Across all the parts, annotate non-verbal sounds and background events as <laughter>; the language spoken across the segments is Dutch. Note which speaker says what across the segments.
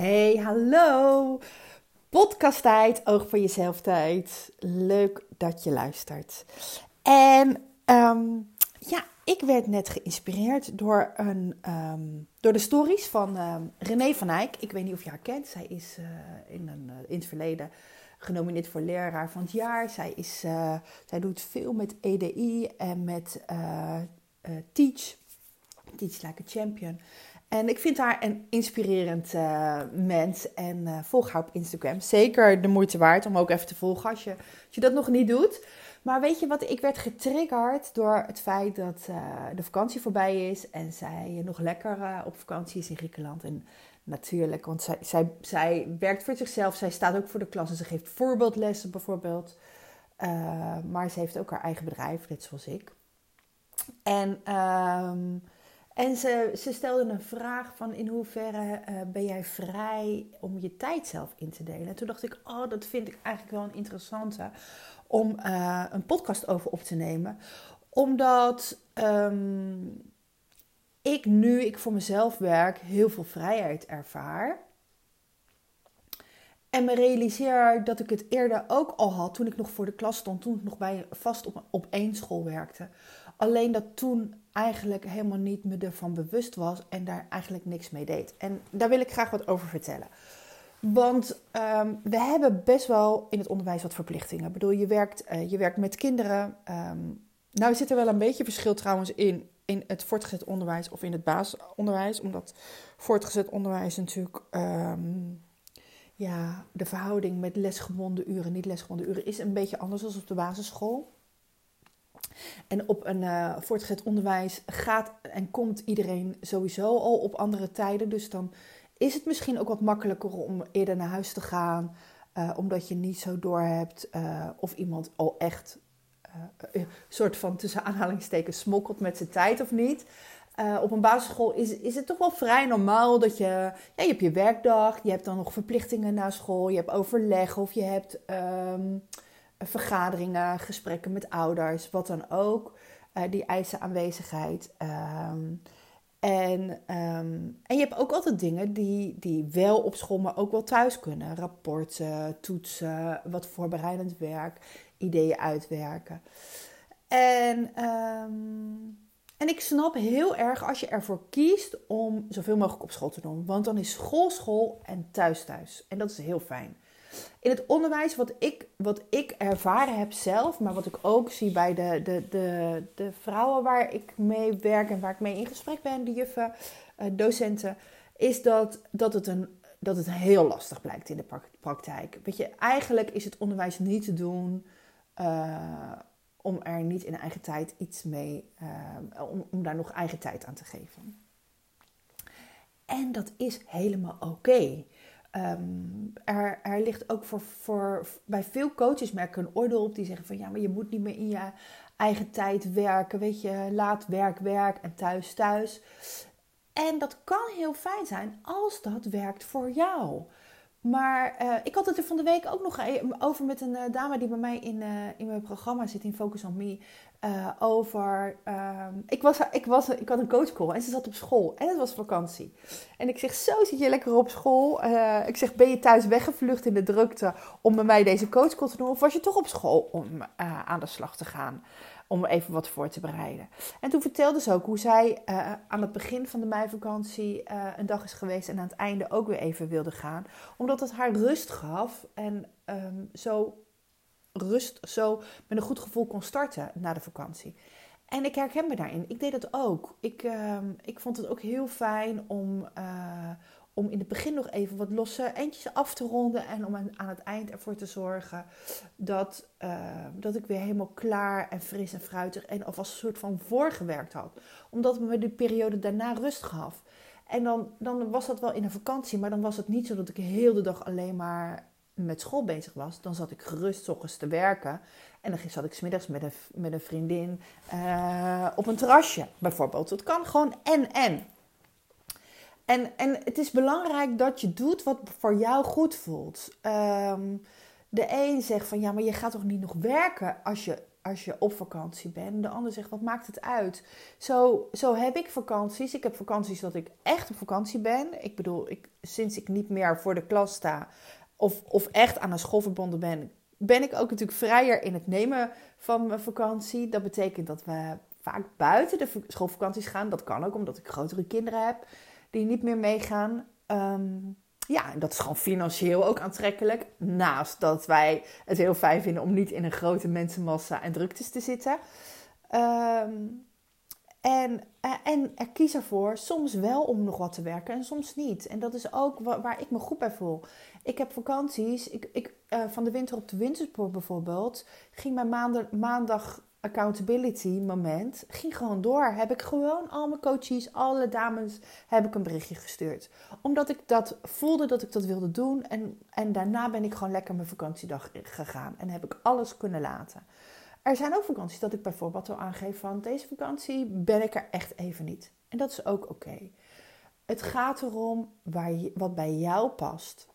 Speaker 1: Hey, hallo. Podcast tijd, oog voor jezelf tijd. Leuk dat je luistert. En ehm, ja, ik werd net geïnspireerd door, een, ehm, door de stories van um, René van Eyck. Ik weet niet of je haar kent. Zij is uh, in, een, uh, in het verleden genomineerd voor leraar van het jaar. Zij, is, uh, zij doet veel met EDI en met Teach. Teach Like a Champion. En ik vind haar een inspirerend uh, mens en uh, volg haar op Instagram. Zeker de moeite waard om ook even te volgen als je, je dat nog niet doet. Maar weet je wat, ik werd getriggerd door het feit dat uh, de vakantie voorbij is en zij nog lekker op vakantie is in Griekenland. En natuurlijk, want zij, zij, zij werkt voor zichzelf, zij staat ook voor de klas en ze geeft voorbeeldlessen bijvoorbeeld. maar ze heeft ook haar eigen bedrijf, net zoals ik. En... Um, en ze, stelde een vraag van in hoeverre uh, ben jij vrij om je tijd zelf in te delen. En toen dacht ik, oh, dat vind ik eigenlijk wel een interessante om uh, een podcast over op te nemen. Omdat um, ik nu, ik voor mezelf werk, heel veel vrijheid ervaar. En me realiseer dat ik het eerder ook al had toen ik nog voor de klas stond, toen ik nog bij, vast op, op één school werkte. Alleen dat toen eigenlijk helemaal niet me ervan bewust was en daar eigenlijk niks mee deed. En daar wil ik graag wat over vertellen. Want um, we hebben best wel in het onderwijs wat verplichtingen. Ik bedoel, je werkt, uh, je werkt met kinderen. Um, nou zit er wel een beetje verschil trouwens in, in het voortgezet onderwijs of in het basisonderwijs. Omdat voortgezet onderwijs natuurlijk... Um, ja, de verhouding met lesgebonden uren, niet lesgebonden uren, is een beetje anders dan op de basisschool. En op een uh, voortgezet onderwijs gaat en komt iedereen sowieso al op andere tijden. Dus dan is het misschien ook wat makkelijker om eerder naar huis te gaan. Uh, omdat je niet zo doorhebt uh, of iemand al echt een soort van tussen aanhalingstekens smokkelt met zijn tijd of niet. op een basisschool is, is het toch wel vrij normaal dat je, ja, je hebt je werkdag, je hebt dan nog verplichtingen na school, je hebt overleg of je hebt um, vergaderingen, gesprekken met ouders, wat dan ook. Uh, die eisen aanwezigheid. Um, en, um, en je hebt ook altijd dingen die, die wel op school, maar ook wel thuis kunnen. Rapporten, toetsen, wat voorbereidend werk, ideeën uitwerken. En, um, en ik snap heel erg als je ervoor kiest om zoveel mogelijk op school te doen. Want dan is school school en thuis thuis. En dat is heel fijn. In het onderwijs, wat ik, wat ik ervaren heb zelf, maar wat ik ook zie bij de, de, de, de vrouwen waar ik mee werk en waar ik mee in gesprek ben, de juffen, uh, docenten, is dat, dat, het een, dat het heel lastig blijkt in de praktijk. Weet je, eigenlijk is het onderwijs niet te doen uh, om er niet in eigen tijd iets mee, uh, om, om daar nog eigen tijd aan te geven. En dat is helemaal oké. Um, er, er, ligt ook voor, voor, bij veel coaches merken een oordeel op die zeggen van ja, maar je moet niet meer in je eigen tijd werken. Weet je, laat werk, werk en thuis, thuis. En dat kan heel fijn zijn als dat werkt voor jou. Maar uh, ik had het er van de week ook nog e- over met een uh, dame die bij mij in, uh, in mijn programma zit, in Focus on Me. over. Ehm, ik, was, ik, was, ik had een coachcall en ze zat op school en het was vakantie. En ik zeg: Zo zit je lekker op school. ik zeg: Ben je thuis weggevlucht in de drukte om bij mij deze coachcall te doen? Of was je toch op school om aan de slag te gaan? Om even wat voor te bereiden. En toen vertelde ze ook hoe zij uh, aan het begin van de meivakantie uh, een dag is geweest en aan het einde ook weer even wilde gaan. Omdat het haar rust gaf en um, zo rust, zo met een goed gevoel kon starten na de vakantie. En ik herken me daarin. Ik deed dat ook. Ik, um, ik vond het ook heel fijn om, uh, om in het begin nog even wat losse eindjes af te ronden. En om aan het eind ervoor te zorgen dat, uh, dat ik weer helemaal klaar en fris en fruitig en alvast een soort van voorgewerkt had. Omdat het me de periode daarna rust gaf. En dan, dan was dat wel in een vakantie, maar dan was het niet zo dat ik heel de dag alleen maar met school bezig was. Dan zat ik gerust ochtends te werken. En dan zat ik smiddags met een, met een vriendin uh, op een terrasje bijvoorbeeld. Het kan gewoon en en. En, en het is belangrijk dat je doet wat voor jou goed voelt. Um, de een zegt van ja, maar je gaat toch niet nog werken als je als je op vakantie bent. De ander zegt, wat maakt het uit? Zo, zo heb ik vakanties. Ik heb vakanties dat ik echt op vakantie ben. Ik bedoel, ik, sinds ik niet meer voor de klas sta of, of echt aan een school verbonden ben, ben ik ook natuurlijk vrijer in het nemen van mijn vakantie. Dat betekent dat we vaak buiten de schoolvakanties gaan. Dat kan ook omdat ik grotere kinderen heb die niet meer meegaan. Um, ja, dat is gewoon financieel ook aantrekkelijk. Naast dat wij het heel fijn vinden om niet in een grote mensenmassa en druktes te zitten. Ehm, en, eh, en er kies ervoor soms wel om nog wat te werken en soms niet. En dat is ook waar, ik me goed bij voel. Ik heb vakanties. Ik, ik, uh, van de winter op de wintersport bijvoorbeeld. Ging mijn maandag, maandag accountability moment ging gewoon door. Heb ik gewoon al mijn coaches, alle dames, heb ik een berichtje gestuurd. Omdat ik dat voelde dat ik dat wilde doen. En, en daarna ben ik gewoon lekker mijn vakantiedag gegaan. En heb ik alles kunnen laten. Er zijn ook vakanties dat ik bijvoorbeeld al aangeef van deze vakantie ben ik er echt even niet. En dat is ook oké. Het gaat erom waar je, wat bij jou past.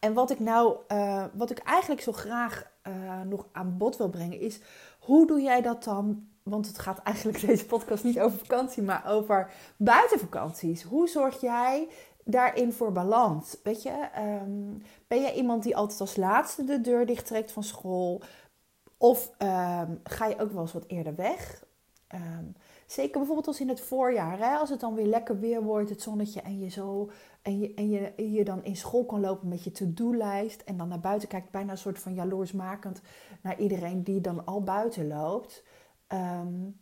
Speaker 1: En wat ik nou, uh, wat ik eigenlijk zo graag uh, nog aan bod wil brengen is hoe doe jij dat dan? Want het gaat eigenlijk <laughs> deze podcast niet over vakantie, maar over buitenvakanties. Hoe zorg jij daarin voor balans? Weet je, um, ben jij iemand die altijd als laatste de deur dichttrekt van school? Of um, ga je ook wel eens wat eerder weg? Um, zeker bijvoorbeeld als in het voorjaar, hè, als het dan weer lekker weer wordt, het zonnetje en je zo en je, en je, je dan in school kan lopen met je to-do-lijst en dan naar buiten kijkt, bijna een soort van jaloersmakend naar iedereen die dan al buiten loopt. Um,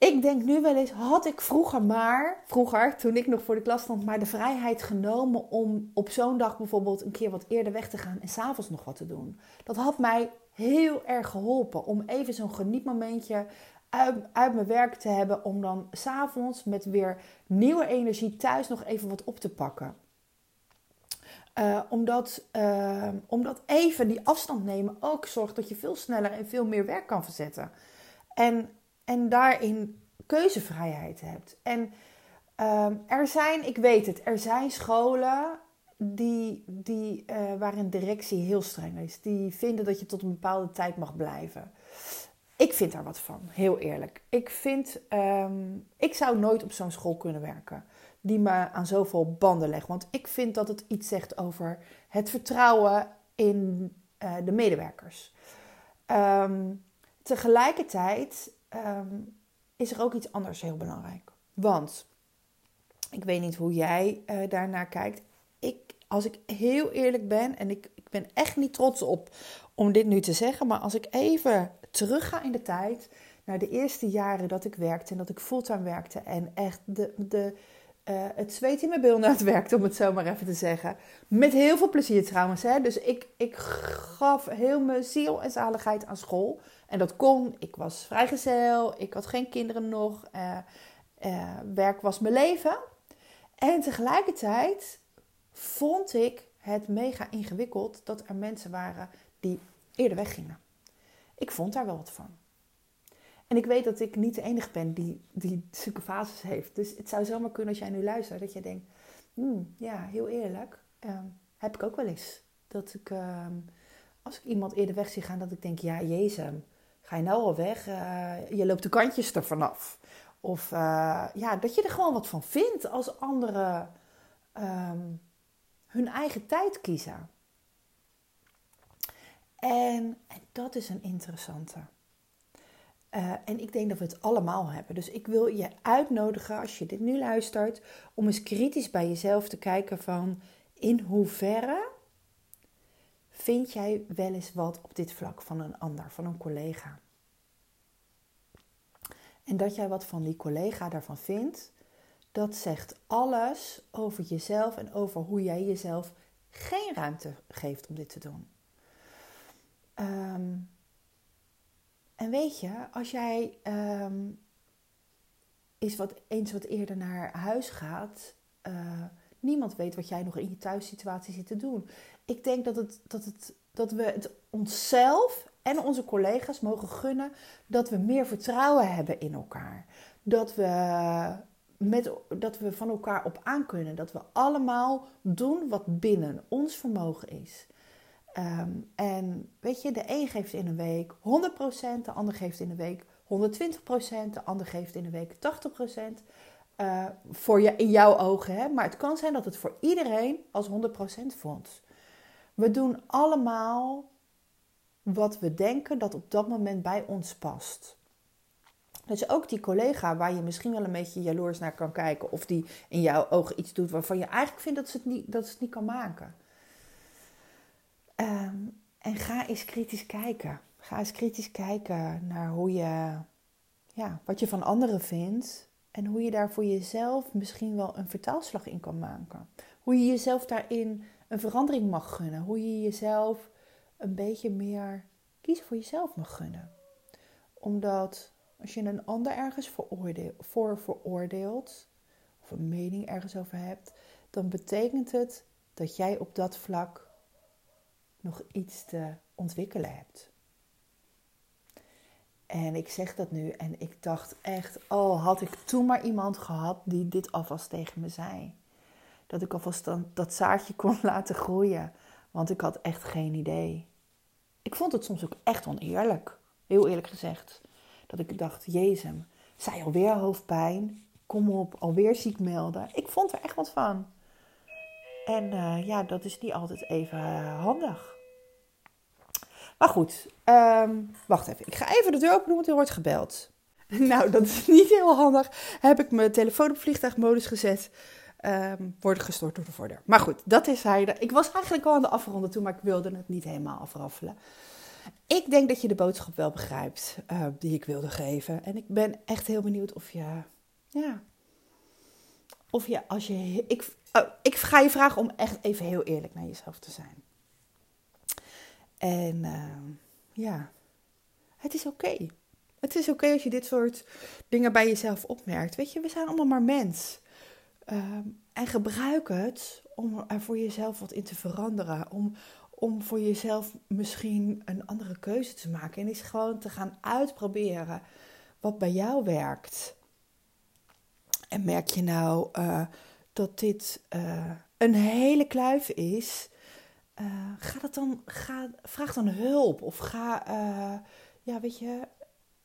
Speaker 1: ik denk nu wel eens, had ik vroeger maar, vroeger toen ik nog voor de klas stond, maar de vrijheid genomen om op zo'n dag bijvoorbeeld een keer wat eerder weg te gaan en s'avonds nog wat te doen. Dat had mij heel erg geholpen om even zo'n genietmomentje uit, mijn werk te hebben. Om dan s'avonds met weer nieuwe energie thuis nog even wat op te pakken. Uh, omdat, uh, omdat even die afstand nemen ook zorgt dat je veel sneller en veel meer werk kan verzetten. En, en daarin keuzevrijheid hebt. En uh, er zijn, ik weet het, er zijn scholen die, die, waarin directie heel streng is. Die vinden dat je tot een bepaalde tijd mag blijven. Ik vind daar wat van, heel eerlijk. Ik vind, um, ik zou nooit op zo'n school kunnen werken die me aan zoveel banden legt. Want ik vind dat het iets zegt over het vertrouwen in uh, de medewerkers. Um, tegelijkertijd um, is er ook iets anders heel belangrijk. Want ik weet niet hoe jij uh, daarnaar kijkt. Ik, als ik heel eerlijk ben, en ik, ik ben echt niet trots op om dit nu te zeggen, maar als ik even terugga in de tijd naar de eerste jaren dat ik werkte en dat ik fulltime werkte en echt de, de, uh, het zweet in mijn werkte, om het zo maar even te zeggen. Met heel veel plezier trouwens. Hè? Dus ik, ik gaf heel mijn ziel en zaligheid aan school. En dat kon. Ik was vrijgezel, ik had geen kinderen nog. Uh, uh, werk was mijn leven. En tegelijkertijd vond ik het mega ingewikkeld dat er mensen waren die eerder weggingen. Ik vond daar wel wat van. En ik weet dat ik niet de enige ben die, die zulke fases heeft. Dus het zou zomaar kunnen als jij nu luistert, dat je denkt, hmm, ja, heel eerlijk, ehm, heb ik ook wel eens. Dat ik, ehm, als ik iemand eerder weg zie gaan, dat ik denk, ja, jezus, ga je nou al weg? Uh, je loopt de kantjes er vanaf. Of uh, ja, dat je er gewoon wat van vindt als anderen um, hun eigen tijd kiezen. En, dat is een interessante. Uh, en ik denk dat we het allemaal hebben. Dus ik wil je uitnodigen, als je dit nu luistert, om eens kritisch bij jezelf te kijken van in hoeverre vind jij wel eens wat op dit vlak van een ander, van een collega. En dat jij wat van die collega daarvan vindt, dat zegt alles over jezelf en over hoe jij jezelf geen ruimte geeft om dit te doen. Um, en weet je, als jij um, eens, wat, eens wat eerder naar huis gaat, uh, niemand weet wat jij nog in je thuissituatie zit te doen. Ik denk dat, het, dat, het, dat we het onszelf en onze collega's mogen gunnen dat we meer vertrouwen hebben in elkaar. Dat we, met, dat we van elkaar op aan kunnen. Dat we allemaal doen wat binnen ons vermogen is. Ehm, en weet je, de een geeft in een week 100%, de ander geeft in een week 120%, de ander geeft in een week 80%. Uh, eh, voor je, in jouw ogen, hè? maar het kan zijn dat het voor iedereen als 100% voelt. We doen allemaal wat we denken dat op dat moment bij ons past. Dus ook die collega waar je misschien wel een beetje jaloers naar kan kijken, of die in jouw ogen iets doet waarvan je eigenlijk vindt dat ze het niet, dat ze het niet kan maken. Ehm, en ga eens kritisch kijken. Ga eens kritisch kijken naar hoe je, ja, wat je van anderen vindt en hoe je daar voor jezelf misschien wel een vertaalslag in kan maken. Hoe je jezelf daarin een verandering mag gunnen. Hoe je jezelf een beetje meer kiezen voor jezelf mag gunnen. Omdat als je een ander ergens voor veroordeelt, of een mening ergens over hebt, dan betekent het dat jij op dat vlak nog iets te ontwikkelen hebt. En ik zeg dat nu en ik dacht echt, oh, had ik toen maar iemand gehad die dit alvast tegen me zei. Dat ik alvast dan dat zaadje kon <laughs> laten groeien, want ik had echt geen idee. Ik vond het soms ook echt oneerlijk, heel eerlijk gezegd. Dat ik dacht, jezus, zij alweer hoofdpijn, kom op, alweer ziek melden. Ik vond er echt wat van. En uh, ja, dat is niet altijd even uh, handig. Maar goed, um, wacht even. Ik ga even de deur openen, want er wordt gebeld. <laughs> Nou, dat is niet heel handig. Heb ik mijn telefoon op vliegtuigmodus gezet. Um, worden gestort door de voordeur. Maar goed, dat is hij. Ik was eigenlijk al aan de afronden toe, maar ik wilde het niet helemaal afraffelen. Ik denk dat je de boodschap wel begrijpt uh, die ik wilde geven. En ik ben echt heel benieuwd of je, ja, of je als je, ik, oh, ik ga je vragen om echt even heel eerlijk naar jezelf te zijn. En uh, ja, het is oké. Het is oké als je dit soort dingen bij jezelf opmerkt. Weet je, we zijn allemaal maar mens. Uh, en gebruik het om er voor jezelf wat in te veranderen. Om, om voor jezelf misschien een andere keuze te maken. En is gewoon te gaan uitproberen wat bij jou werkt. En merk je nou uh, dat dit uh, een hele kluif is? Uh, ga dat dan, ga, vraag dan hulp. Of ga, ja, weet je,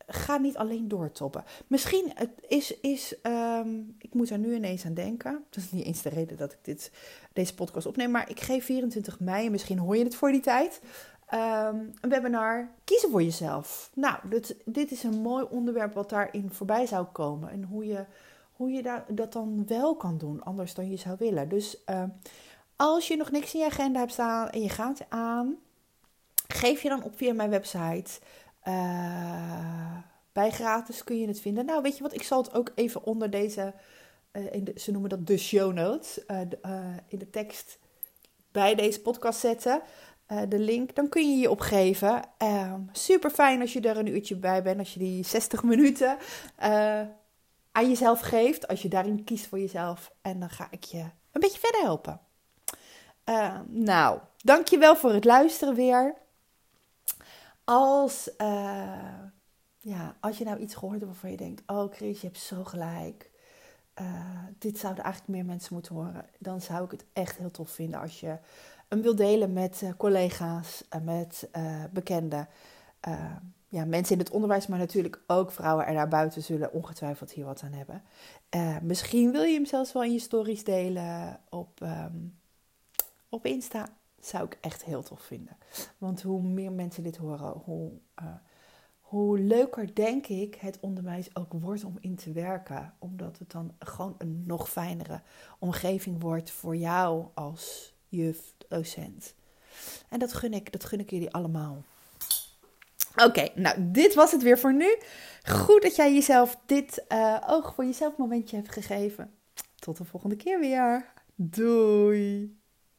Speaker 1: ga niet alleen doortoppen. Misschien is, is um, ik moet er nu ineens aan denken. Dat is niet eens de reden dat ik dit, deze podcast opneem. Maar ik geef 24 mei, en misschien hoor je het voor die tijd, um, een webinar Kiezen voor jezelf. Nou, dit, dit is een mooi onderwerp wat daarin voorbij zou komen. En hoe je, hoe je dat dan wel kan doen, anders dan je zou willen. Dus uh, als je nog niks in je agenda hebt staan en je gaat aan, geef je dan op via mijn website. Uh, bij gratis kun je het vinden. Nou, weet je wat? Ik zal het ook even onder deze, uh, in de, ze noemen dat de show notes, de, in de tekst bij deze podcast zetten. de link, dan kun je je opgeven. Ehm, super fijn als je er een uurtje bij bent, als je die 60 minuten aan jezelf geeft. Als je daarin kiest voor jezelf. En dan ga ik je een beetje verder helpen. Uh, nou, dankjewel voor het luisteren weer als, uh, ja, als je nou iets gehoord hebt waarvan je denkt: Oh, Chris, je hebt zo gelijk. Uh, dit zouden eigenlijk meer mensen moeten horen. Dan zou ik het echt heel tof vinden als je hem wil delen met uh, collega's, met bekenden. Ja, mensen in het onderwijs, maar natuurlijk ook vrouwen er naar buiten zullen ongetwijfeld hier wat aan hebben. misschien wil je hem zelfs wel in je stories delen op, um, op Insta zou ik echt heel tof vinden. Want hoe meer mensen dit horen, hoe, uh, hoe leuker denk ik het onderwijs ook wordt om in te werken. Omdat het dan gewoon een nog fijnere omgeving wordt voor jou als juf, docent. En dat gun ik, dat gun ik jullie allemaal. Oké, nou dit was het weer voor nu. Goed dat jij jezelf dit uh, oog voor jezelf momentje hebt gegeven. Tot de volgende keer weer. Doei!